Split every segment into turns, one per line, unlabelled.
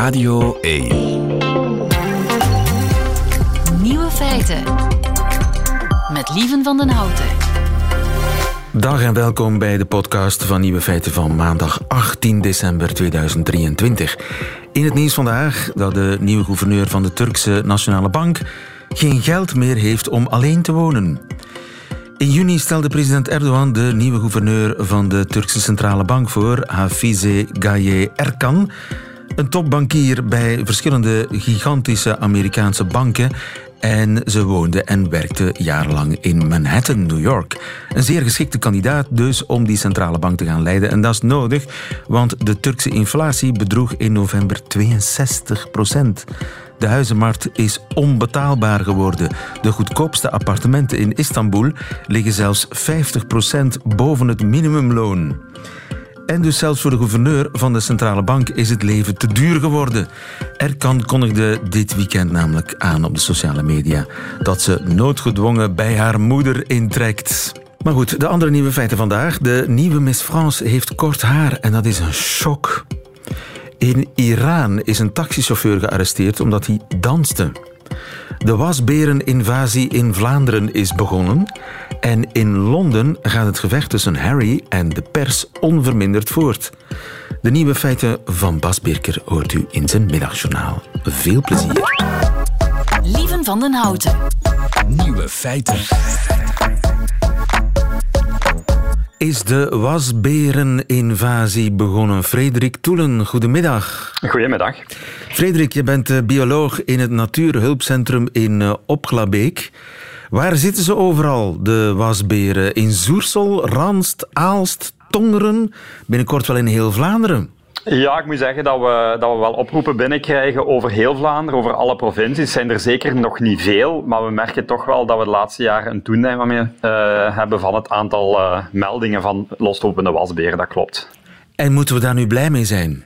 Radio 1.
Nieuwe feiten. Met Lieven van den Houten.
Dag en welkom bij de podcast van Nieuwe Feiten van maandag 18 december 2023. In het nieuws vandaag dat de nieuwe gouverneur van de Turkse Nationale Bank geen geld meer heeft om alleen te wonen. In juni stelde president Erdogan de nieuwe gouverneur van de Turkse Centrale Bank voor, Hafize Gaye Erkan. Een topbankier bij verschillende gigantische Amerikaanse banken. En ze woonde en werkte jarenlang in Manhattan, New York. Een zeer geschikte kandidaat dus om die centrale bank te gaan leiden. En dat is nodig, want de Turkse inflatie bedroeg in november 62 procent. De huizenmarkt is onbetaalbaar geworden. De goedkoopste appartementen in Istanbul liggen zelfs 50% boven het minimumloon. En dus zelfs voor de gouverneur van de centrale bank is het leven te duur geworden. Erkan kondigde dit weekend namelijk aan op de sociale media dat ze noodgedwongen bij haar moeder intrekt. Maar goed, de andere nieuwe feiten vandaag. De nieuwe Miss France heeft kort haar en dat is een shock. In Iran is een taxichauffeur gearresteerd omdat hij danste. De wasbereninvasie in Vlaanderen is begonnen. En in Londen gaat het gevecht tussen Harry en de pers onverminderd voort. De nieuwe feiten van Bas Birker hoort u in zijn middagjournaal. Veel plezier.
Lieven van den Houten.
Nieuwe feiten.
Is de wasbereninvasie begonnen? Frederik Toelen, goedemiddag.
Goedemiddag.
Frederik, je bent eh, bioloog in het Natuurhulpcentrum in uh, Opglabeek. Waar zitten ze overal, de wasberen? In Zoersel, Ranst, Aalst, Tongeren, binnenkort wel in heel Vlaanderen?
Ja, ik moet zeggen dat we, dat we wel oproepen binnenkrijgen over heel Vlaanderen, over alle provincies. zijn er zeker nog niet veel, maar we merken toch wel dat we de laatste jaren een toename uh, hebben van het aantal uh, meldingen van loslopende wasberen. Dat klopt.
En moeten we daar nu blij mee zijn?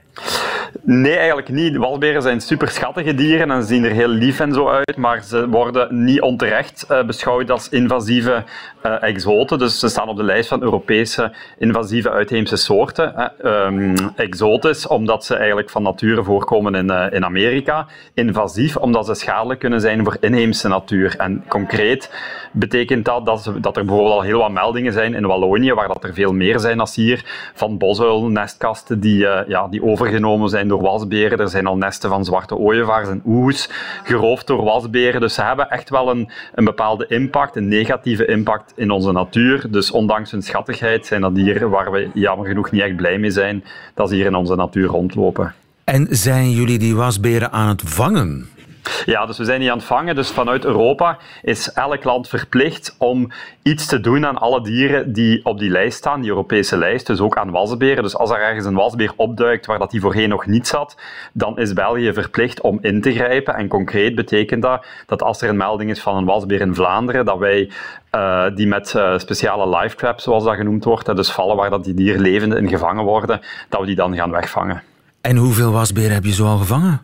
Nee, eigenlijk niet. Walberen zijn super schattige dieren en zien er heel lief en zo uit, maar ze worden niet onterecht uh, beschouwd als invasieve uh, exoten. Dus ze staan op de lijst van Europese invasieve uitheemse soorten. Um, exotisch, omdat ze eigenlijk van nature voorkomen in, uh, in Amerika. Invasief, omdat ze schadelijk kunnen zijn voor inheemse natuur. En concreet betekent dat dat, er bijvoorbeeld al heel wat meldingen zijn in Wallonië, waar dat er veel meer zijn dan hier, van bosuil, nestkasten die, ja, die overgenomen zijn door wasberen. Er zijn al nesten van zwarte ooievaars en oehoes geroofd door wasberen. Dus ze hebben echt wel een, een bepaalde impact, een negatieve impact in onze natuur. Dus ondanks hun schattigheid zijn dat dieren waar we jammer genoeg niet echt blij mee zijn dat ze hier in onze natuur rondlopen.
En zijn jullie die wasberen aan het vangen?
Ja, dus we zijn niet aan het vangen. Dus vanuit Europa is elk land verplicht om iets te doen aan alle dieren die op die lijst staan, die Europese lijst, dus ook aan wasberen. Dus als er ergens een wasbeer opduikt waar dat die voorheen nog niet zat, dan is België verplicht om in te grijpen. En concreet betekent dat dat als er een melding is van een wasbeer in Vlaanderen, dat wij uh, die met uh, speciale live traps, zoals dat genoemd wordt, dus vallen waar dat die dieren levend in gevangen worden, dat we die dan gaan wegvangen.
En hoeveel wasberen heb je zo al gevangen?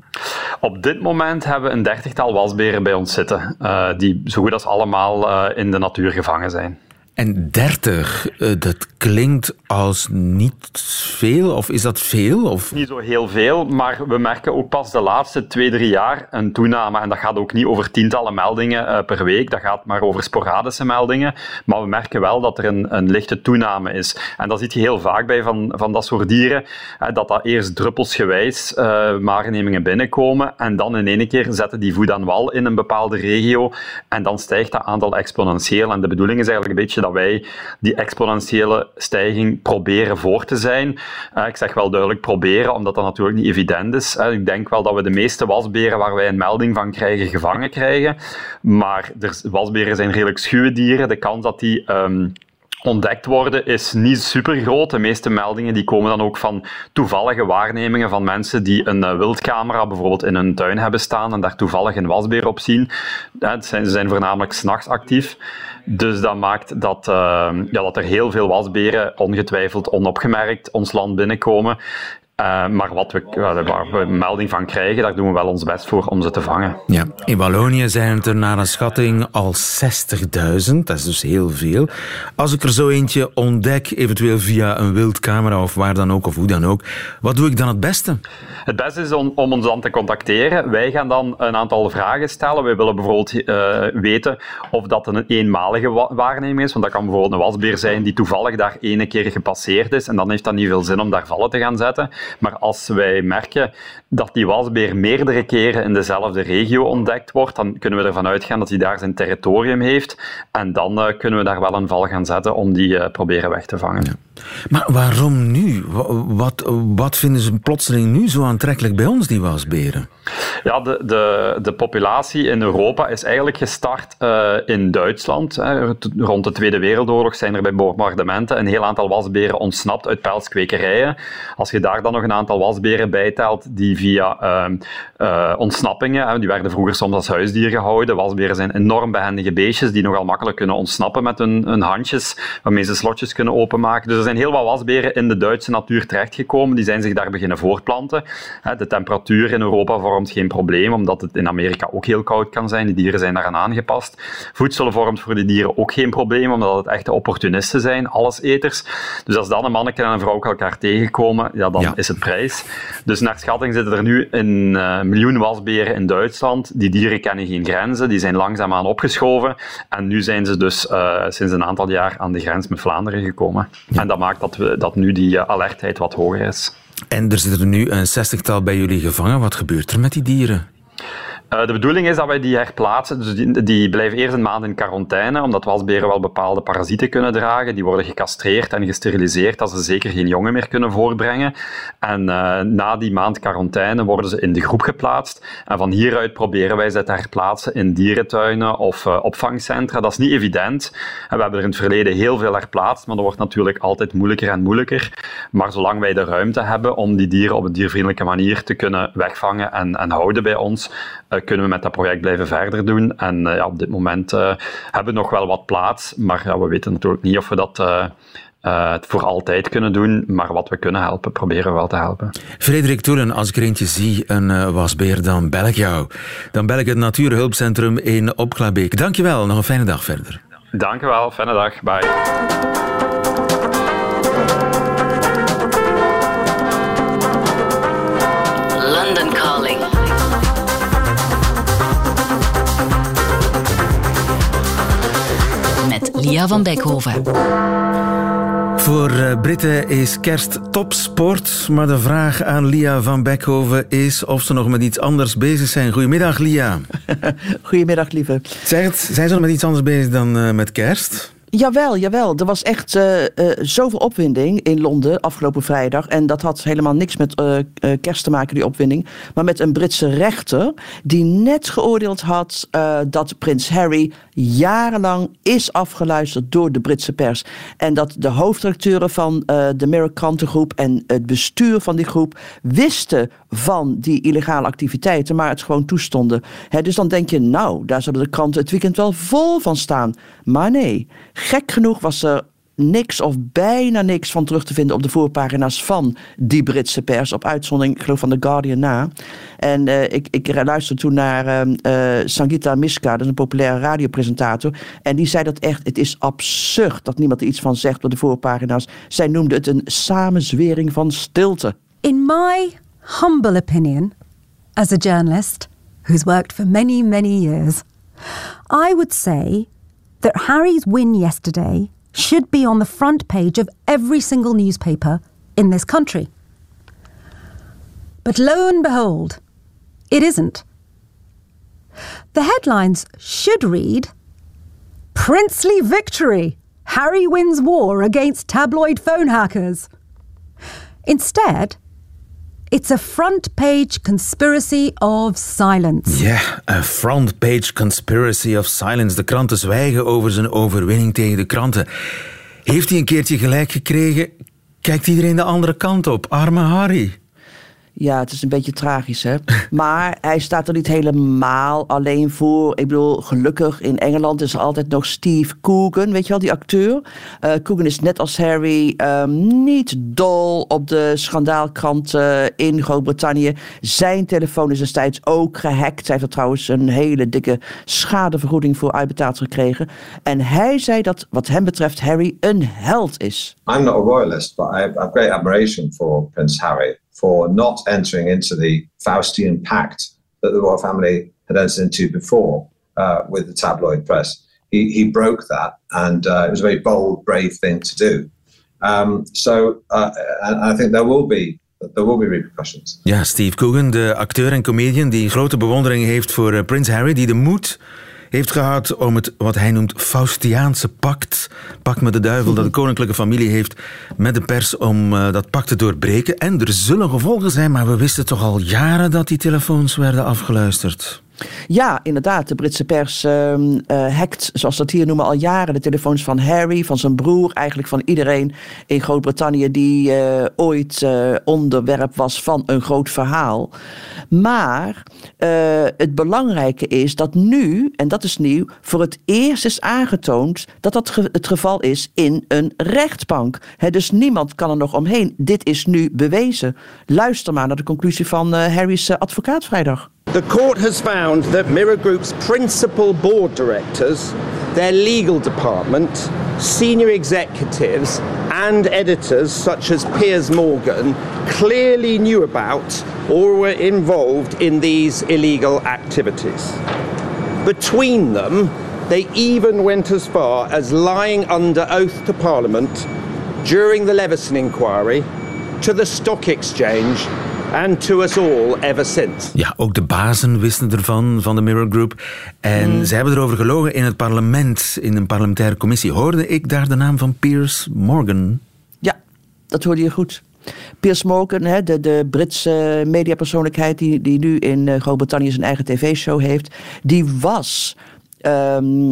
Op dit moment hebben we een dertigtal wasberen bij ons zitten, uh, die zo goed als allemaal uh, in de natuur gevangen zijn.
En 30, uh, dat klinkt als niet veel, of is dat veel? Of?
Niet zo heel veel, maar we merken ook pas de laatste twee, drie jaar een toename. En dat gaat ook niet over tientallen meldingen uh, per week, dat gaat maar over sporadische meldingen. Maar we merken wel dat er een, een lichte toename is. En dat zie je heel vaak bij van, van dat soort dieren, dat dat eerst druppelsgewijs uh, waarnemingen binnenkomen en dan in één keer zetten die voet aan wal in een bepaalde regio en dan stijgt dat aantal exponentieel. En de bedoeling is eigenlijk een beetje dat wij die exponentiële stijging proberen voor te zijn. Uh, ik zeg wel duidelijk proberen, omdat dat natuurlijk niet evident is. Uh, ik denk wel dat we de meeste wasberen waar wij een melding van krijgen, gevangen krijgen. Maar er, wasberen zijn redelijk schuwe dieren. De kans dat die... Um, ontdekt worden is niet super groot. De meeste meldingen die komen dan ook van toevallige waarnemingen van mensen die een uh, wildcamera bijvoorbeeld in hun tuin hebben staan en daar toevallig een wasbeer op zien. Zijn, ze zijn voornamelijk s'nachts actief. Dus dat maakt dat, uh, ja, dat er heel veel wasberen ongetwijfeld onopgemerkt ons land binnenkomen. Maar wat we, waar we melding van krijgen, daar doen we wel ons best voor om ze te vangen.
Ja, in Wallonië zijn het er naar een schatting al 60.000. Dat is dus heel veel. Als ik er zo eentje ontdek, eventueel via een wildcamera of waar dan ook, of hoe dan ook, wat doe ik dan het beste?
Het beste is om, om ons dan te contacteren. Wij gaan dan een aantal vragen stellen. Wij willen bijvoorbeeld uh, weten of dat een eenmalige waarneming is. Want dat kan bijvoorbeeld een wasbeer zijn die toevallig daar ene keer gepasseerd is. En dan heeft dat niet veel zin om daar vallen te gaan zetten. Maar als wij merken dat die wasbeer meerdere keren in dezelfde regio ontdekt wordt, dan kunnen we ervan uitgaan dat hij daar zijn territorium heeft. En dan uh, kunnen we daar wel een val gaan zetten om die uh, proberen weg te vangen. Ja.
Maar waarom nu? Wat, wat vinden ze plotseling nu zo aantrekkelijk bij ons, die wasberen?
Ja, de, de, de populatie in Europa is eigenlijk gestart uh, in Duitsland. Hè. Rond de Tweede Wereldoorlog zijn er bij bombardementen een heel aantal wasberen ontsnapt uit pelskwekerijen. Als je daar dan nog een aantal wasberen bijtelt die via uh, uh, ontsnappingen, hè, die werden vroeger soms als huisdier gehouden. Wasberen zijn enorm behendige beestjes die nogal makkelijk kunnen ontsnappen met hun, hun handjes, waarmee ze slotjes kunnen openmaken. Dus er zijn heel wat wasberen in de Duitse natuur terechtgekomen. Die zijn zich daar beginnen voortplanten. De temperatuur in Europa vormt geen probleem, omdat het in Amerika ook heel koud kan zijn. Die dieren zijn daaraan aangepast. Voedsel vormt voor die dieren ook geen probleem, omdat het echte opportunisten zijn, alleseters. Dus als dan een manneke en een vrouw elkaar tegenkomen, ja, dan is het prijs. Dus naar schatting zitten er nu een uh, miljoen wasberen in Duitsland. Die dieren kennen geen grenzen, die zijn langzaamaan opgeschoven. En nu zijn ze dus uh, sinds een aantal jaar aan de grens met Vlaanderen gekomen. En dat maakt dat, we, dat nu die uh, alertheid wat hoger is.
En er zitten er nu een zestigtal bij jullie gevangen. Wat gebeurt er met die dieren?
Uh, de bedoeling is dat wij die herplaatsen. Dus die, die, blijven eerst een maand in quarantaine, omdat wasberen wel bepaalde parasieten kunnen dragen. Die worden gecastreerd en gesteriliseerd, dat ze zeker geen jongen meer kunnen voortbrengen. En uh, na die maand quarantaine worden ze in de groep geplaatst. En van hieruit proberen wij ze te herplaatsen in dierentuinen of uh, opvangcentra. Dat is niet evident. En we hebben er in het verleden heel veel herplaatst, maar dat wordt natuurlijk altijd moeilijker en moeilijker. Maar zolang wij de ruimte hebben om die dieren op een diervriendelijke manier te kunnen wegvangen en, en houden bij ons, kunnen we met dat project blijven verder doen. En uh, ja, op dit moment uh, hebben we nog wel wat plaats, maar we weten natuurlijk niet of we dat uh, voor altijd kunnen doen, maar wat we kunnen helpen, proberen we wel te helpen.
Frederik Toelen, als ik er eentje zie, een wasbeer, dan bel ik jou. Dan bel ik het Natuurhulpcentrum in Opklabeek. Dankjewel, nog een fijne dag verder.
Dankjewel, fijne dag, bye.
Lia van Beckhoven.
Voor eh, Britten is kerst topsport, maar de vraag aan Lia van Beckhoven is of ze nog met iets anders bezig zijn. Goedemiddag, Lia.
Goedemiddag, lieve.
Zeg zijn ze nog met iets anders bezig dan uh, met kerst?
Jawel, jawel. Er was echt uh, uh, zoveel opwinding in Londen afgelopen vrijdag. En dat had helemaal niks met uh, kerst te maken, die opwinding. Maar met een Britse rechter die net geoordeeld had dat prins Harry jarenlang is afgeluisterd door de Britse pers. En dat de hoofdredacteuren van de Mirror krantengroep en het bestuur van die groep wisten van die illegale activiteiten, maar het gewoon toestonden. Dus dan denk je, nou, daar zullen de kranten het weekend wel vol van staan. Maar nee, gek genoeg was er niks of bijna niks van terug te vinden op de voorpagina's van die Britse pers. Op uitzondering, ik geloof van The Guardian na. En uh, ik, ik luisterde toen naar uh, Sangita Miska, dat is een populaire radiopresentator. En die zei dat echt, het is absurd dat niemand er iets van zegt op de voorpagina's. Zij noemde het een samenzwering van stilte.
In my humble opinion, as a journalist who's worked for many, many years, I would say that Harry's win yesterday should be on the front page of every single newspaper in this country. But lo and behold, it isn't. The headlines should read Princely Victory! Harry wins war against tabloid phone hackers. Instead, It's a front page conspiracy of silence.
Ja, yeah, a front page conspiracy of silence. De kranten zwijgen over zijn overwinning tegen de kranten. Heeft hij een keertje gelijk gekregen? Kijkt iedereen de andere kant op? Arme Harry.
Ja, het is een beetje tragisch, hè? maar hij staat er niet helemaal alleen voor. Ik bedoel, gelukkig in Engeland is er altijd nog Steve Coogan, weet je wel, die acteur. Uh, Coogan is net als Harry um, niet dol op de schandaalkranten in Groot-Brittannië. Zijn telefoon is destijds ook gehackt. Hij heeft er trouwens een hele dikke schadevergoeding voor uitbetaald gekregen. En hij zei dat, wat hem betreft, Harry een held is.
I'm not a royalist, but I have great admiration for Prince Harry. For not entering into the Faustian pact that the royal family had entered into before uh, with the tabloid press. He, he broke that, and uh, it was a very bold, brave thing to do. Um, so, uh, I think there will be there will be repercussions.
Ja, Steve Coogan, de acteur en comedian die grote bewondering heeft voor uh, Prins Harry, die de moed heeft gehad om het wat hij noemt Faustiaanse pact, pact met de duivel, dat de koninklijke familie heeft met de pers om uh, dat pact te doorbreken. En er zullen gevolgen zijn, maar we wisten toch al jaren dat die telefoons werden afgeluisterd.
Ja, inderdaad. De Britse pers uh, hackt, zoals dat hier noemen, al jaren de telefoons van Harry, van zijn broer, eigenlijk van iedereen in Groot-Brittannië die uh, ooit uh, onderwerp was van een groot verhaal. Maar het belangrijke is dat nu, en dat is nieuw, voor het eerst is aangetoond dat dat het geval is in een rechtbank. Dus niemand kan er nog omheen. Dit is nu bewezen. Luister maar naar de conclusie van Harry's advocaat vrijdag.
The court has found that Mirror Group's principal board directors, their legal department, senior executives, and editors such as Piers Morgan clearly knew about or were involved in these illegal activities. Between them, they even went as far as lying under oath to Parliament during the Leveson inquiry, to the Stock Exchange and to us all ever since.
Ja, ook de bazen wisten ervan, van de Mirror Group. En mm. ze hebben erover gelogen in het parlement, in een parlementaire commissie. Hoorde ik daar de naam van Piers Morgan?
Ja, dat hoorde je goed. Piers Morgan, hè, de, de Britse mediapersoonlijkheid die, die nu in eh, Groot-Brittannië zijn eigen tv-show heeft, die was um,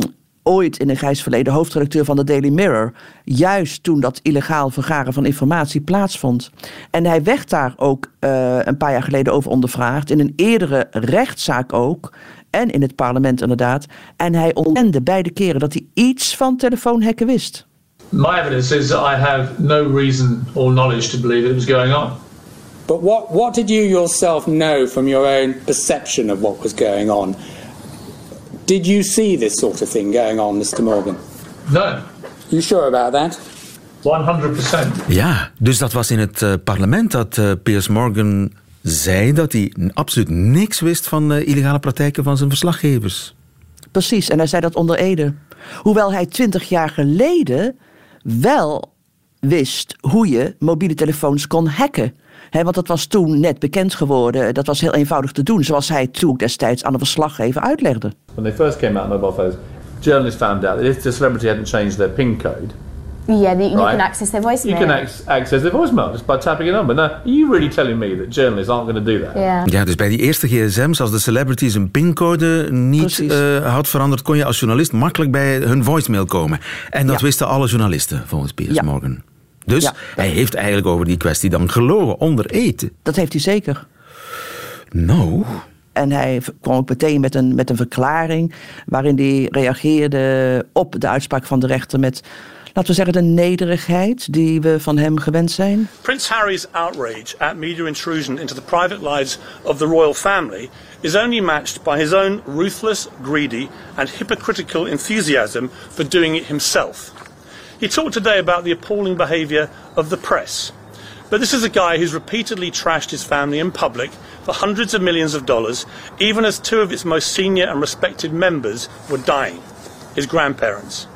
ooit in een grijs verleden hoofdredacteur van de Daily Mirror. Juist toen dat illegaal vergaren van informatie plaatsvond. En hij werd daar ook uh, een paar jaar geleden over ondervraagd. In een eerdere rechtszaak ook. En in het parlement inderdaad. En hij ontkende beide keren dat hij iets van telefoonhekken wist.
My evidence is that I have no reason or knowledge to believe it was going on.
But what, what did you yourself know from your own perception of what was going on? Did you see this sort of thing going on, Mr. Morgan?
No.
You sure about that?
100%.
Ja, dus dat was in het uh, parlement dat uh, Piers Morgan zei dat hij absoluut niks wist van de illegale praktijken van zijn verslaggevers.
Precies, en hij zei dat onder Ede. Hoewel hij twintig jaar geleden wel wist hoe je mobiele telefoons kon hacken. He, want dat was toen net bekend geworden. Dat was heel eenvoudig te doen, zoals hij toen destijds aan de verslaggever uitlegde.
When they first came out mobile phones, journalists found out that if the celebrity hadn't changed their PIN code,
Yeah, the, you right. can access their voicemail.
You can access their voicemail just by tapping a number. Now, are you really telling me that journalists aren't going to do that?
Yeah.
Ja, dus bij die eerste gsm's, als de celebrities een pincode niet uh, had veranderd, kon je als journalist makkelijk bij hun voicemail komen. En dat ja. wisten alle journalisten, volgens Piers ja. Morgan. Dus ja. hij heeft eigenlijk over die kwestie dan gelogen onder eten.
Dat heeft hij zeker.
Nou.
En hij kwam ook meteen met een, met een verklaring waarin hij reageerde op de uitspraak van de rechter met laten we zeggen, de nederigheid die we van hem gewend zijn?
Prince Harry's outrage at media intrusion into the private lives of the royal family is only matched by his own ruthless, greedy and hypocritical enthusiasm for doing it himself. He talked today about the appalling behaviour of the press. But this is a guy who's repeatedly trashed his family in public for hundreds of millions of dollars, even as two of its most senior and respected members were dying his grandparents.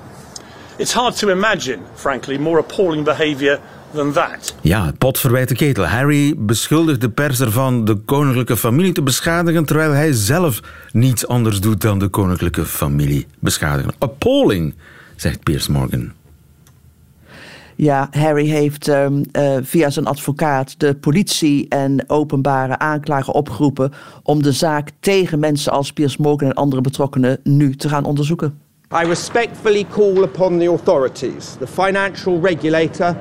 It's hard to imagine, frankly, more appalling behaviour than that.
Ja, pot verwijt de ketel. Harry beschuldigt de pers ervan de koninklijke familie te beschadigen, terwijl hij zelf niets anders doet dan de koninklijke familie beschadigen. Appalling, zegt Piers Morgan.
Ja, Harry heeft um, uh, via zijn advocaat de politie en openbare aanklager opgeroepen om de zaak tegen mensen als Piers Morgan en andere betrokkenen nu te gaan onderzoeken.
I respectfully call upon the authorities, the financial regulator,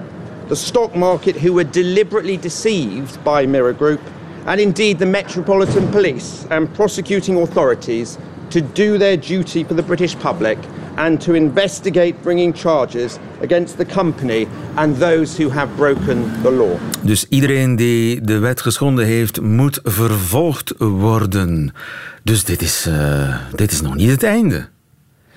the stock market who were deliberately deceived by Mirror Group and indeed the Metropolitan Police and prosecuting authorities to do their duty for the British public and to investigate bringing charges against the company and those who have broken the law.
Dus iedereen die de wet geschonden heeft, moet vervolgd worden. Dus dit is, uh, dit is nog niet het einde.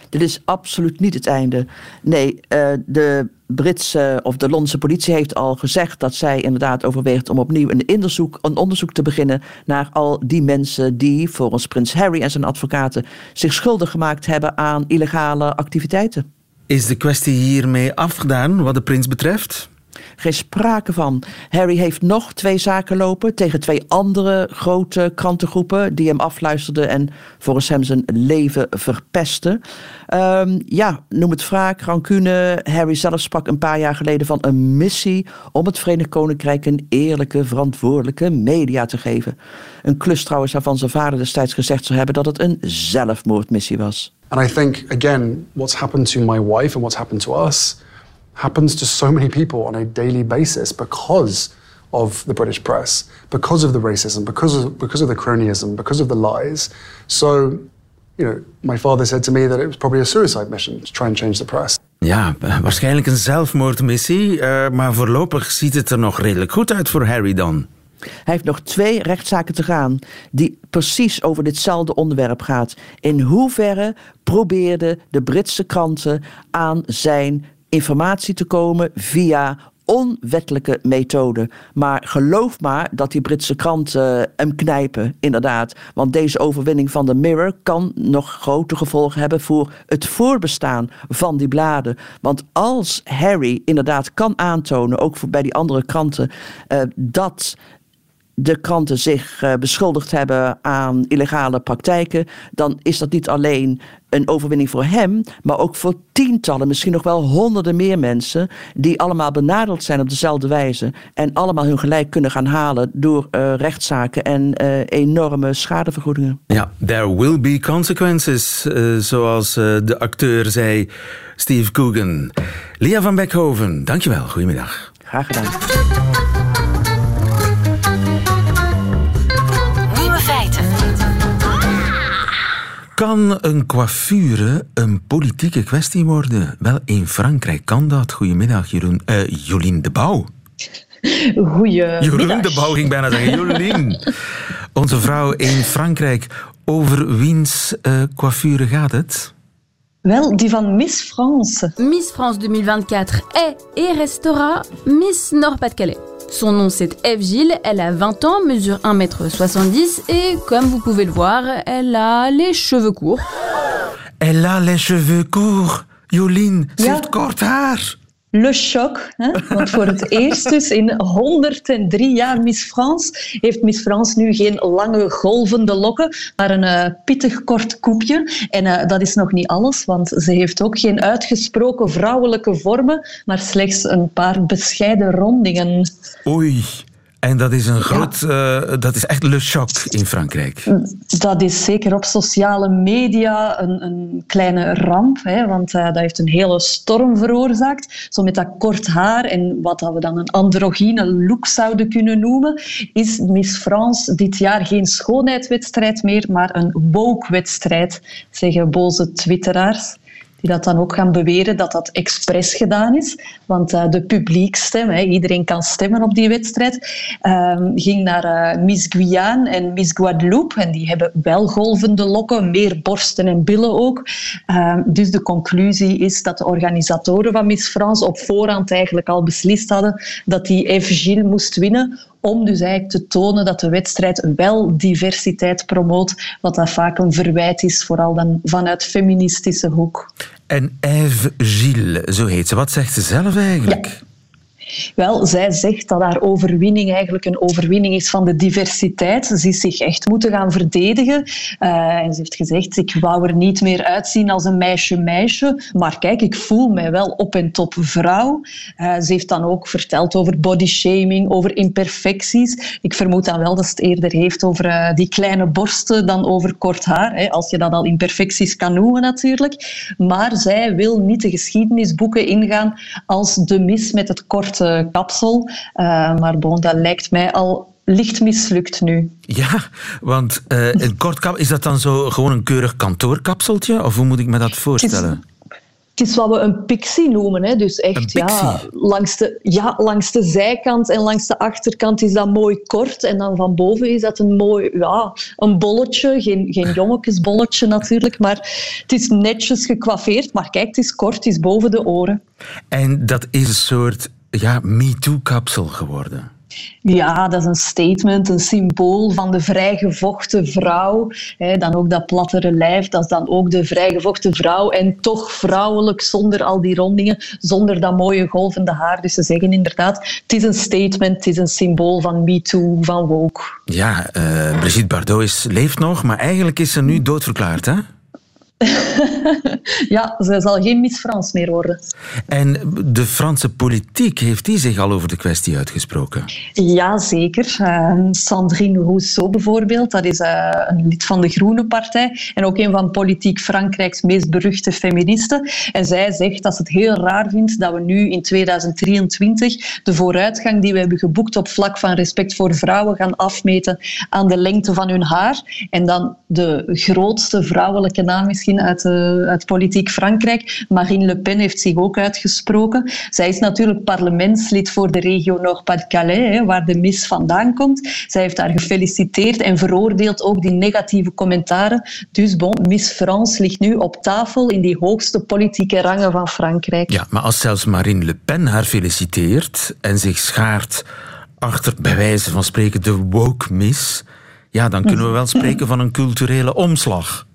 Dit is absoluut niet het einde. Nee, uh, de Britse of de Londense politie heeft al gezegd dat zij inderdaad overweegt om opnieuw een onderzoek, een onderzoek te beginnen naar al die mensen die volgens prins Harry en zijn advocaten zich schuldig gemaakt hebben aan illegale activiteiten.
Is de kwestie hiermee afgedaan wat de prins betreft?
Geen sprake van. Harry heeft nog twee zaken lopen tegen twee andere grote krantengroepen die hem afluisterden en volgens hem zijn leven verpesten. Um, ja, noem het wraak, rancune. Harry zelf sprak een paar jaar geleden van een missie om het Verenigd Koninkrijk een eerlijke, verantwoordelijke media te geven. Een klus trouwens waarvan zijn vader destijds gezegd zou hebben dat het een zelfmoordmissie was.
And I think again, what's happened to my wife and what's happened to us happens to so many people on a daily basis because of the British press, because of the racism, because of, because of the cronyism, because of the lies. So, you know, my father said to me that it was probably a suicide mission to try and change the press.
Ja, waarschijnlijk een zelfmoordmissie, uh, maar voorlopig ziet het er nog redelijk goed uit voor Harry dan.
Hij heeft nog twee rechtszaken te gaan die precies over ditzelfde onderwerp gaat. In hoeverre probeerden de Britse kranten aan zijn informatie te komen via onwettelijke methoden. Maar geloof maar dat die Britse kranten hem knijpen, inderdaad. Want deze overwinning van de Mirror kan nog grote gevolgen hebben voor het voorbestaan van die bladen. Want als Harry inderdaad kan aantonen, ook voor bij die andere kranten, uh, dat de kranten zich uh, beschuldigd hebben aan illegale praktijken, dan is dat niet alleen een overwinning voor hem, maar ook voor tientallen, misschien nog wel honderden meer mensen, die allemaal benadeeld zijn op dezelfde wijze en allemaal hun gelijk kunnen gaan halen door uh, rechtszaken en uh, enorme schadevergoedingen.
Ja, there will be consequences, zoals de acteur zei, Steve Coogan. Lia van Beckhoven, dankjewel. Goedemiddag.
Graag gedaan.
Kan een coiffure een politieke kwestie worden? Wel, in Frankrijk kan dat. Goedemiddag, Jeroen, uh, Jolien de Bouw.
Goedemiddag.
Jeroen de Bouw ging bijna zeggen. Jolien, onze vrouw in Frankrijk. Over wiens uh, coiffure gaat het?
Wel, die van Miss France.
Miss France 2024 est et restera Miss Nord-Pas-de-Calais. Son nom c'est Eve Gilles, elle a 20 ans, mesure 1m70 et comme vous pouvez le voir, elle a les cheveux courts.
Elle a les cheveux courts. Jolien, ze heeft kort haar.
Le choc. Hè? Want voor het eerst dus in 103 jaar Miss France heeft Miss France nu geen lange golvende lokken, maar een uh, pittig kort koepje. En uh, dat is nog niet alles, want ze heeft ook geen uitgesproken vrouwelijke vormen, maar slechts een paar bescheiden rondingen.
Oei. En dat is een groot, ja. uh, dat is echt le choc in Frankrijk.
Dat is zeker op sociale media een, een kleine ramp, hè, want uh, dat heeft een hele storm veroorzaakt. Zo met dat kort haar en wat we dan een androgyne look zouden kunnen noemen, is Miss France dit jaar geen schoonheidswedstrijd meer, maar een woke-wedstrijd, zeggen boze twitteraars die dat dan ook gaan beweren dat dat expres gedaan is. Want uh, de publiekstem, hè, iedereen kan stemmen op die wedstrijd, uh, ging naar uh, Miss Guyane en Miss Guadeloupe. En die hebben wel golvende lokken, meer borsten en billen ook. Ehm, dus de conclusie is dat de organisatoren van Miss France op voorhand eigenlijk al beslist hadden dat die F. Moest winnen om dus eigenlijk te tonen dat de wedstrijd wel diversiteit promoot, wat dat vaak een verwijt is, vooral dan vanuit feministische hoek.
En Eve Gilles, zo heet ze. Wat zegt ze zelf eigenlijk?
Wel, zij zegt dat haar overwinning eigenlijk een overwinning is van de diversiteit. Ze is zich echt moeten gaan verdedigen. Uh, en ze heeft gezegd, ik wou er niet meer uitzien als een meisje-meisje. Maar kijk, ik voel mij wel op en top vrouw. Uh, ze heeft dan ook verteld over bodyshaming, over imperfecties. Ik vermoed dan wel dat ze het eerder heeft over uh, die kleine borsten dan over kort haar. Hè, als je dat al imperfecties kan noemen natuurlijk. Maar zij wil niet de geschiedenisboeken ingaan als de mis met het korte kapsel. Uh, maar bon, dat lijkt mij al licht mislukt nu.
Ja, want uh, een kort kap, is dat dan zo gewoon een keurig kantoorkapseltje? Of hoe moet ik me dat voorstellen?
Het is wat we een pixie noemen. Hè. Dus echt, ja langs, de, ja, langs de zijkant en langs de achterkant is dat mooi kort. En dan van boven is dat een mooi ja, een bolletje. Geen, geen jongetjesbolletje natuurlijk, maar het is netjes gekwaffeerd. Maar kijk, het is kort, het is boven de oren.
En dat is een soort ja, MeToo-kapsel geworden.
Ja, dat is een statement, een symbool van de vrijgevochten vrouw. dan ook dat plattere lijf, dat is dan ook de vrijgevochten vrouw. En toch vrouwelijk, zonder al die rondingen, zonder dat mooie golvende haar. Dus ze zeggen inderdaad, het is een statement, het is een symbool van MeToo, van woke.
Ja, uh, Brigitte Bardot is, leeft nog, maar eigenlijk is ze nu doodverklaard, hè?
ja, ze zal geen Miss Frans meer worden.
En de Franse politiek, heeft die zich al over de kwestie uitgesproken?
Ja, zeker. Uh, Sandrine Rousseau bijvoorbeeld, dat is uh, een lid van de Groene Partij en ook een van politiek Frankrijks meest beruchte feministen. En zij zegt dat ze het heel raar vindt dat we nu in 2023 de vooruitgang die we hebben geboekt op vlak van respect voor vrouwen gaan afmeten aan de lengte van hun haar. En dan de grootste vrouwelijke naam misschien uit, uh, uit politiek Frankrijk. Marine Le Pen heeft zich ook uitgesproken. Zij is natuurlijk parlementslid voor de regio Nord-Pas-de-Calais, waar de mis vandaan komt. Zij heeft haar gefeliciteerd en veroordeelt ook die negatieve commentaren. Dus bon, Miss France ligt nu op tafel in die hoogste politieke rangen van Frankrijk.
Ja, maar als zelfs Marine Le Pen haar feliciteert en zich schaart achter, bij wijze van spreken, de woke miss, ja, dan kunnen we wel spreken van een culturele omslag.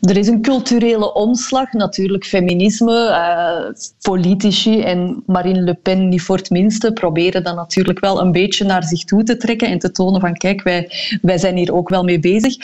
Er is een culturele omslag, natuurlijk feminisme, uh, politici en Marine Le Pen niet voor het minste proberen dat natuurlijk wel een beetje naar zich toe te trekken en te tonen van kijk, wij, wij zijn hier ook wel mee bezig.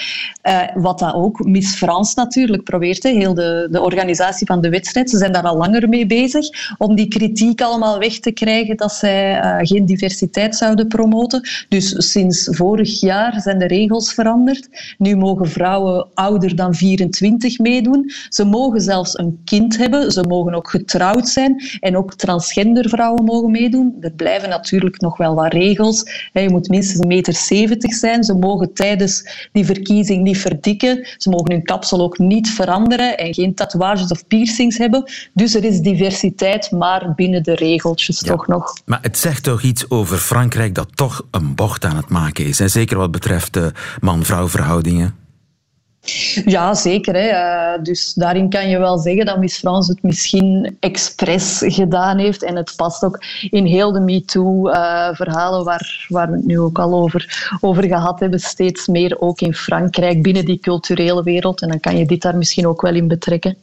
Uh, wat dat ook Miss France natuurlijk probeert, hè, heel de, de organisatie van de wedstrijd, ze zijn daar al langer mee bezig om die kritiek allemaal weg te krijgen dat zij uh, geen diversiteit zouden promoten. Dus sinds vorig jaar zijn de regels veranderd. Nu mogen vrouwen ouder dan 24 meedoen. Ze mogen zelfs een kind hebben. Ze mogen ook getrouwd zijn. En ook transgender vrouwen mogen meedoen. Er blijven natuurlijk nog wel wat regels. Je moet minstens een meter 70 zijn. Ze mogen tijdens die verkiezing niet verdikken. Ze mogen hun kapsel ook niet veranderen en geen tatoeages of piercings hebben. Dus er is diversiteit, maar binnen de regeltjes toch nog.
Maar het zegt toch iets over Frankrijk dat toch een bocht aan het maken is. En zeker wat betreft de man-vrouw verhoudingen.
Ja, zeker. Hè. Uh, dus daarin kan je wel zeggen dat Miss France het misschien expres gedaan heeft. En het past ook in heel de MeToo-verhalen uh, waar, waar we het nu ook al over, over gehad hebben. Steeds meer ook in Frankrijk, binnen die culturele wereld. En dan kan je dit daar misschien ook wel in betrekken.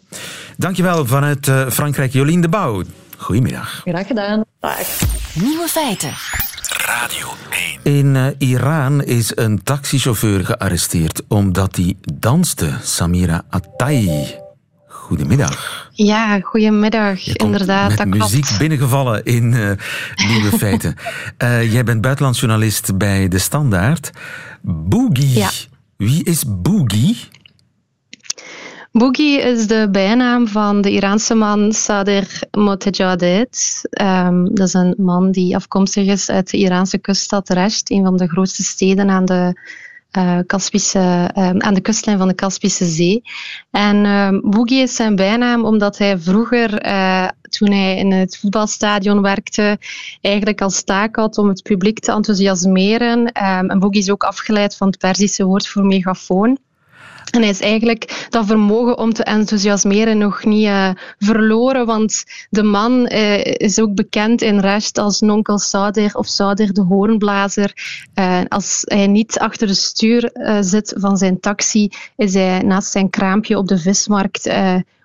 Dankjewel vanuit uh, Frankrijk, Jolien de Bouw. Goedemiddag.
Graag gedaan.
Dag. Nieuwe feiten.
Radio 1. In uh, Iran is een taxichauffeur gearresteerd omdat hij danste. Samira Attai. Goedemiddag.
Ja, goedemiddag. Inderdaad,
met muziek binnengevallen in uh, Nieuwe Feiten. Uh, jij bent buitenlandsjournalist bij De Standaard. Boogie.
Ja.
Wie is Boogie?
Boogie is de bijnaam van de Iraanse man Sadr Motejadid. Um, dat is een man die afkomstig is uit de Iraanse kuststad Resht, een van de grootste steden aan de, uh, aan de kustlijn van de Kaspische Zee. En um, Boogie is zijn bijnaam omdat hij vroeger, uh, toen hij in het voetbalstadion werkte, eigenlijk als taak had om het publiek te enthousiasmeren. En Boogie is ook afgeleid van het Perzische woord voor megafoon. En hij is eigenlijk dat vermogen om te enthousiasmeren nog niet uh, verloren, want de man uh, is ook bekend in Rest als nonkel Sauder of Sauder de hoornblazer. Uh, als hij niet achter het stuur zit van zijn taxi, is hij naast zijn kraampje op de vismarkt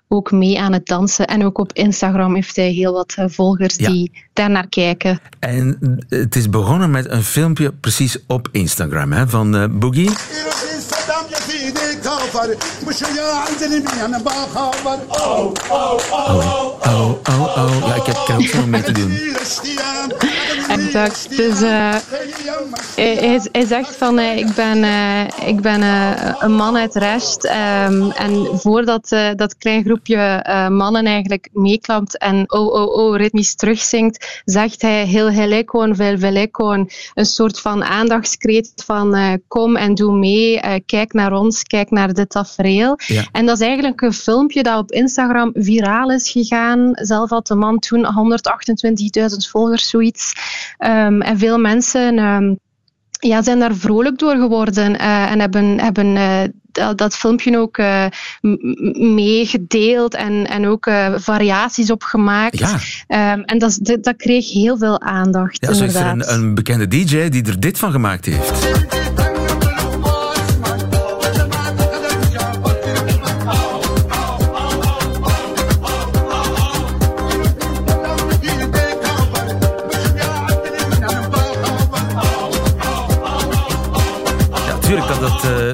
ook mee aan het dansen. En ook op Instagram heeft hij heel wat volgers ja. die daar naar kijken.
En het is begonnen met een filmpje precies op Instagram hè, van Boogie. كافر مش عندنا انا بخبر oh oh oh oh oh oh ja ik heb, ik heb
exact. Dus uh, hij, hij, zegt van uh, ik ben, uh, ik ben een man uit rest. Um, en voordat dat klein groepje mannen eigenlijk meeklapt en oh oh oh ritmisch terugzingt, zegt hij heel helekon, vel velekon. Een soort van aandachtskreet van kom en doe mee, kijk naar ons, kijk naar dit tafereel. Ja. En dat is eigenlijk een filmpje dat op Instagram viraal is gegaan. Zelf had de man toen 128.000 volgers, zoiets. Um, en veel mensen um, ja, zijn daar vrolijk door geworden uh, en hebben, hebben uh, dat, dat, filmpje ook uh, meegedeeld en, en ook variaties op gemaakt. Ja. Um, en dat, dat, kreeg heel veel aandacht.
Ja, zo is er een, een bekende DJ die er dit van gemaakt heeft.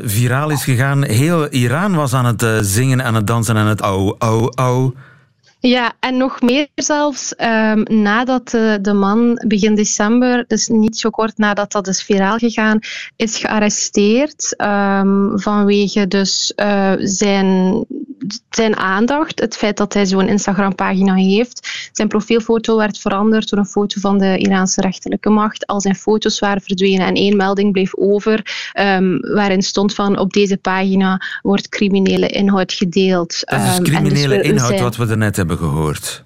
Viraal is gegaan. Heel Iran was aan het uh, zingen, aan het dansen en het au, au, au.
Ja, en nog meer zelfs um, nadat uh, de man begin december, dus niet zo kort nadat dat is viraal gegaan, is gearresteerd um, vanwege dus uh, zijn zijn aandacht, het feit dat hij zo'n Instagram-pagina heeft. Zijn profielfoto werd veranderd door een foto van de Iraanse rechterlijke macht. Al zijn foto's waren verdwenen en één melding bleef over, um, waarin stond van op deze pagina wordt criminele inhoud gedeeld.
Dat is dus um, criminele dus inhoud wat we er net hebben gehoord.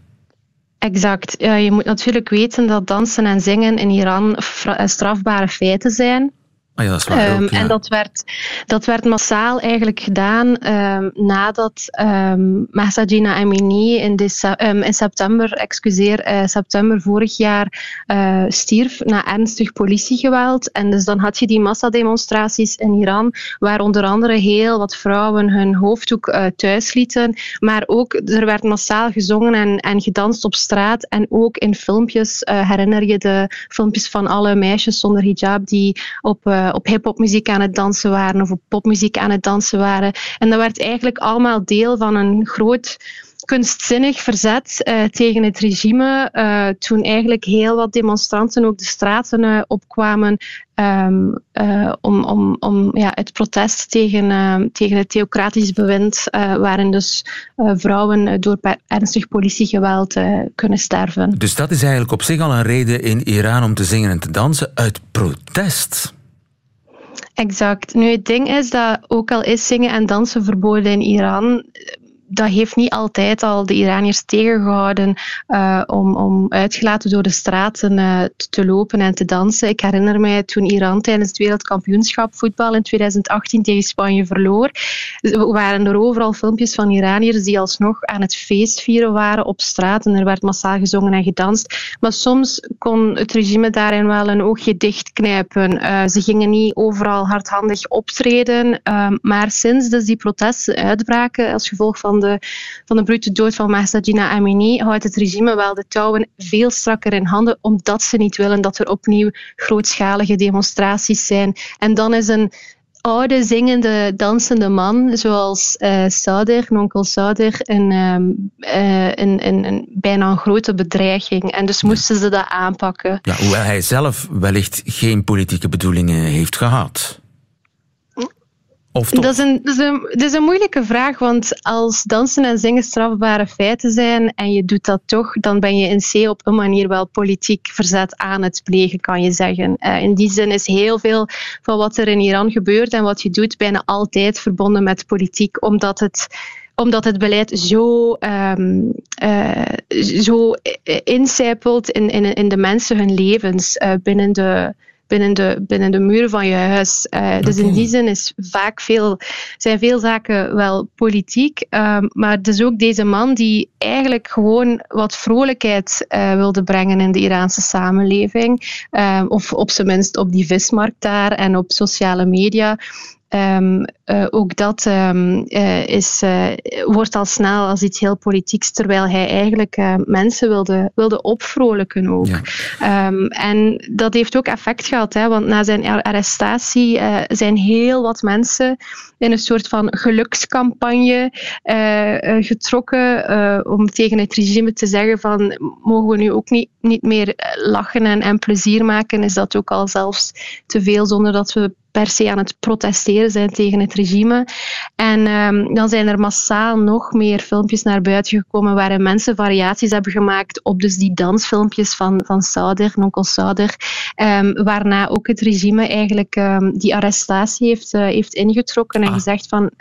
Exact. Je moet natuurlijk weten dat dansen en zingen in Iran strafbare feiten zijn.
Ah ja, dat is waar um,
En dat werd, dat werd massaal eigenlijk gedaan um, nadat um, Mahsa Jina Amini in, in september, excuseer, uh, september vorig jaar uh, stierf na ernstig politiegeweld. En dus dan had je die massademonstraties in Iran, waar onder andere heel wat vrouwen hun hoofddoek uh, thuis lieten. Maar ook, er werd massaal gezongen en, en gedanst op straat. En ook in filmpjes, herinner je de filmpjes van alle meisjes zonder hijab die op uh, op hip-hopmuziek aan het dansen waren of op popmuziek aan het dansen waren. En dat werd eigenlijk allemaal deel van een groot kunstzinnig verzet uh, tegen het regime. Uh, toen eigenlijk heel wat demonstranten ook de straten opkwamen um, om, om, om ja, het protest tegen, ehm, tegen het theocratisch bewind, waarin dus vrouwen door ernstig politiegeweld kunnen sterven.
Dus dat is eigenlijk op zich al een reden in Iran om te zingen en te dansen uit protest.
Exact. Nu, het ding is dat ook al is zingen en dansen verboden in Iran, dat heeft niet altijd al de Iraniërs tegengehouden uh, om, om uitgelaten door de straten uh, te lopen en te dansen. Ik herinner mij toen Iran tijdens het wereldkampioenschap voetbal in 2018 tegen Spanje verloor, waren er overal filmpjes van Iraniërs die alsnog aan het feestvieren waren op straat en er werd massaal gezongen en gedanst. Maar soms kon het regime daarin wel een oogje dichtknijpen. Uh, ze gingen niet overal hardhandig optreden, maar sinds dus die protesten uitbraken als gevolg van van de, van de brute dood van Mahsa Jina Amini houdt het regime wel de touwen veel strakker in handen, omdat ze niet willen dat er opnieuw grootschalige demonstraties zijn. En dan is een oude, zingende, dansende man, zoals uh, Sauder, onkel Sauder, een, um, uh, een, een, een, bijna een grote bedreiging. En dus moesten ze dat aanpakken.
Ja, hoewel hij zelf wellicht geen politieke bedoelingen heeft gehad.
Dat is, een, is een, moeilijke vraag, want als dansen en zingen strafbare feiten zijn en je doet dat toch, dan ben je in C op een manier wel politiek verzet aan het plegen, kan je zeggen. Uh, in die zin is heel veel van wat er in Iran gebeurt en wat je doet bijna altijd verbonden met politiek, omdat het omdat het beleid zo, um, zo incijpelt in, in, de mensen hun levens uh, binnen de binnen de, binnen de muren van je huis. Uh, Dus in die zin is vaak veel, zijn veel zaken wel politiek. Uh, maar het is ook deze man die eigenlijk gewoon wat vrolijkheid uh, wilde brengen in de Iraanse samenleving. Uh, of op zijn minst op die vismarkt daar en op sociale media. Um, eh, ook dat ehm, eh, is, eh, wordt al snel als iets heel politieks, terwijl hij eigenlijk mensen wilde, wilde opvrolijken ook. Ehm, en dat heeft ook effect gehad, hè, want na zijn arrestatie zijn heel wat mensen in een soort van gelukscampagne getrokken om tegen het regime te zeggen van mogen we nu ook niet, niet meer lachen en, en plezier maken, is dat ook al zelfs te veel zonder dat we per se aan het protesteren zijn tegen het regime. En um, dan zijn er massaal nog meer filmpjes naar buiten gekomen waarin mensen variaties hebben gemaakt op dus die dansfilmpjes van, van Sauder, Nonkel Sauder, um, waarna ook het regime eigenlijk um, die arrestatie heeft, uh, heeft ingetrokken en ah. gezegd van...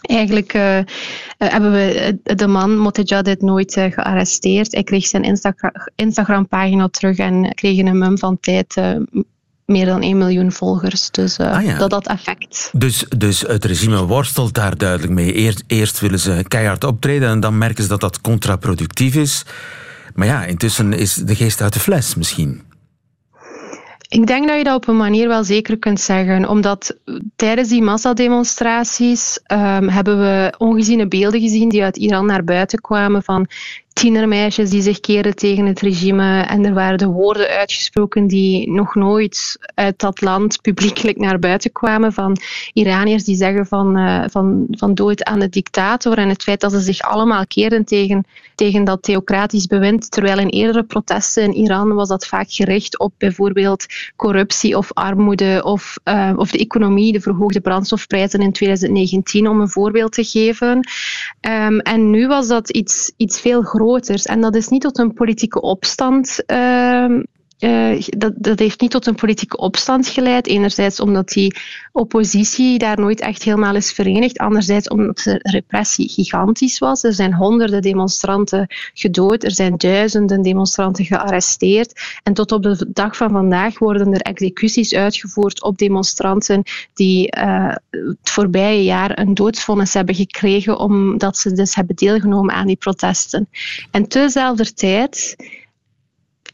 Eigenlijk uh, hebben we de man Motejadid nooit uh, gearresteerd. Hij kreeg zijn Insta Instagram-pagina terug en kreeg een mum van tijd uh, meer dan 1 miljoen volgers. Dus uh, ah, dat had effect.
Dus, dus het regime worstelt daar duidelijk mee. Eerst, eerst willen ze keihard optreden en dan merken ze dat dat contraproductief is. Maar ja, intussen is de geest uit de fles misschien.
Ik denk dat je dat op een manier wel zeker kunt zeggen, omdat tijdens die massademonstraties um, hebben we ongeziene beelden gezien die uit Iran naar buiten kwamen van tienermeisjes die zich keren tegen het regime. En er waren de woorden uitgesproken die nog nooit uit dat land publiekelijk naar buiten kwamen. Van Iraniërs die zeggen van, uh, van, van dood aan de dictator. En het feit dat ze zich allemaal keren tegen, tegen dat theocratisch bewind. Terwijl in eerdere protesten in Iran was dat vaak gericht op bijvoorbeeld corruptie of armoede of, uh, of de economie, de verhoogde brandstofprijzen in 2019, om een voorbeeld te geven. Um, en nu was dat iets, iets veel groter en dat is niet tot een politieke opstand uh, uh, dat, dat heeft niet tot een politieke opstand geleid. Enerzijds omdat die oppositie daar nooit echt helemaal is verenigd. Anderzijds omdat de repressie gigantisch was. Er zijn honderden demonstranten gedood. Er zijn duizenden demonstranten gearresteerd. En tot op de dag van vandaag worden er executies uitgevoerd op demonstranten die uh, het voorbije jaar een doodsvonnis hebben gekregen omdat ze dus hebben deelgenomen aan die protesten. En tezelfde tijd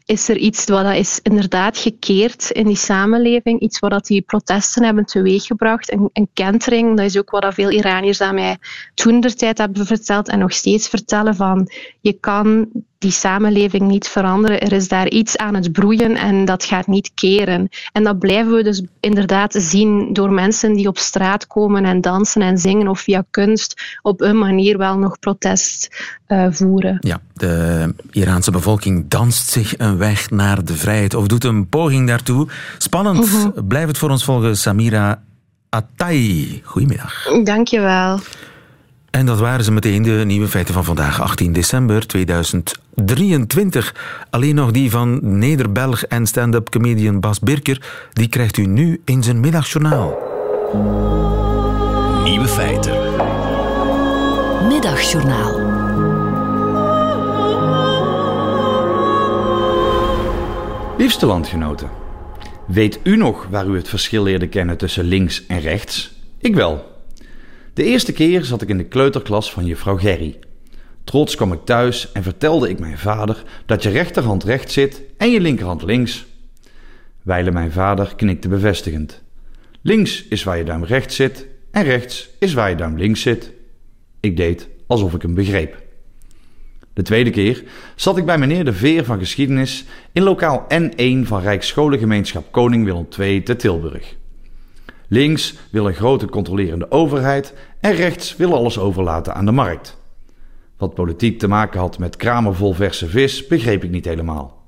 is er iets wat dat is inderdaad gekeerd in die samenleving. Iets wat dat die protesten hebben teweeggebracht. Een, een kentering, dat is ook wat veel Iraniërs aan mij toen der tijd hebben verteld en nog steeds vertellen van je kan die samenleving niet veranderen. Er is daar iets aan het broeien en dat gaat niet keren. En dat blijven we dus inderdaad zien door mensen die op straat komen en dansen en zingen of via kunst op een manier wel nog protest uh, voeren.
Ja, de Iraanse bevolking danst zich een weg naar de vrijheid of doet een poging daartoe. Spannend. Uh Blijf het voor ons volgen, Samira Attai. Goedemiddag.
Dankjewel.
En dat waren ze meteen, de nieuwe feiten van vandaag, 18 december 2023. Alleen nog die van Nederbelg en stand-up comedian Bas Birker. Die krijgt u nu in zijn middagjournaal.
Nieuwe feiten.
Middagjournaal.
Liefste landgenoten. Weet u nog waar u het verschil leerde kennen tussen links en rechts? Ik wel. De eerste keer zat ik in de kleuterklas van juffrouw Gerry. Trots kwam ik thuis en vertelde ik mijn vader dat je rechterhand rechts zit en je linkerhand links. Wijle mijn vader knikte bevestigend. Links is waar je duim rechts zit en rechts is waar je duim links zit. Ik deed alsof ik hem begreep. De tweede keer zat ik bij meneer De Veer van Geschiedenis in lokaal N1 van Rijksscholengemeenschap Koning Willem II te Tilburg. Links wil een grote controlerende overheid en rechts wil alles overlaten aan de markt. Wat politiek te maken had met kramen vol verse vis, begreep ik niet helemaal.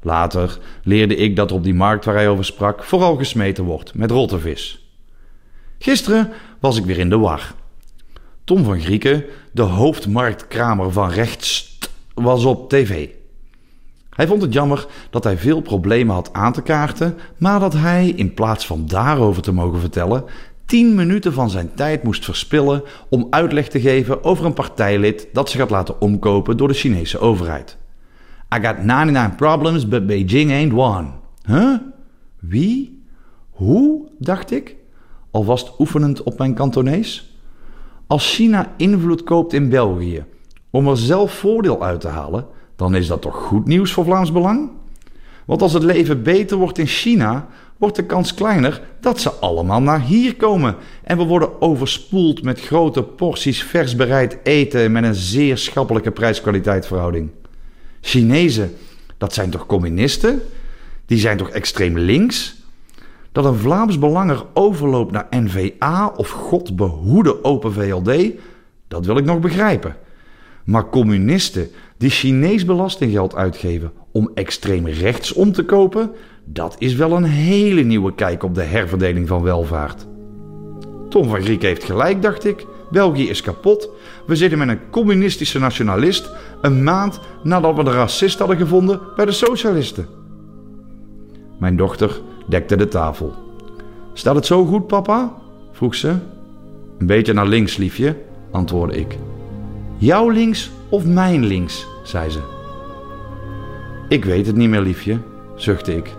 Later leerde ik dat op die markt waar hij over sprak vooral gesmeten wordt met rotte vis. Gisteren was ik weer in de war. Tom van Grieken, de hoofdmarktkramer van rechts, was op tv. Hij vond het jammer dat hij veel problemen had aan te kaarten, maar dat hij, in plaats van daarover te mogen vertellen, tien minuten van zijn tijd moest verspillen om uitleg te geven over een partijlid dat zich had laten omkopen door de Chinese overheid. I got 99 problems, but Beijing ain't one. Huh? Wie? Hoe? dacht ik, alvast oefenend op mijn Kantonees. Als China invloed koopt in België om er zelf voordeel uit te halen, dan is dat toch goed nieuws voor Vlaams Belang? Want als het leven beter wordt in China, wordt de kans kleiner dat ze allemaal naar hier komen. En we worden overspoeld met grote porties vers bereid eten met een zeer schappelijke prijs-kwaliteit Chinezen, dat zijn toch communisten? Die zijn toch extreem links? Dat een Vlaams belanger overloopt naar NVA of God behoede Open VLD, dat wil ik nog begrijpen. Maar communisten die Chinees belastinggeld uitgeven om extreem rechts om te kopen, dat is wel een hele nieuwe kijk op de herverdeling van welvaart. Tom van Griek heeft gelijk, dacht ik. België is kapot. We zitten met een communistische nationalist een maand nadat we de racist hadden gevonden bij de socialisten. Mijn dochter dekte de tafel. Staat het zo goed, papa? vroeg ze. Een beetje naar links, liefje, antwoordde ik. Jouw links of mijn links? zei ze. Ik weet het niet meer, liefje, zuchtte ik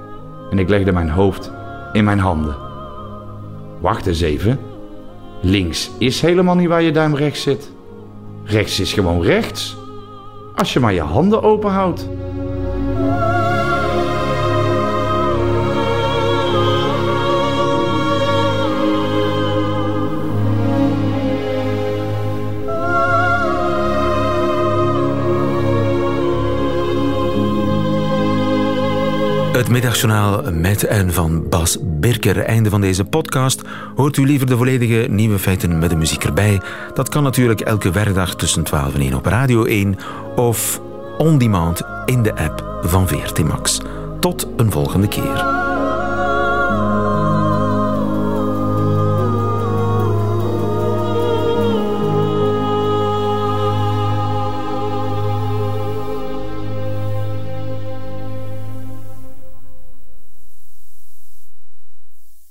en ik legde mijn hoofd in mijn handen. Wacht eens even. Links is helemaal niet waar je duim rechts zit. Rechts is gewoon rechts. Als je maar je handen open houdt.
Het middagjournaal met en van Bas Birker. Einde van deze podcast. Hoort u liever de volledige nieuwe feiten met de muziek erbij? Dat kan natuurlijk elke werkdag tussen 12 en 1 op Radio 1 of on demand in de app van VRT Max. Tot een volgende keer.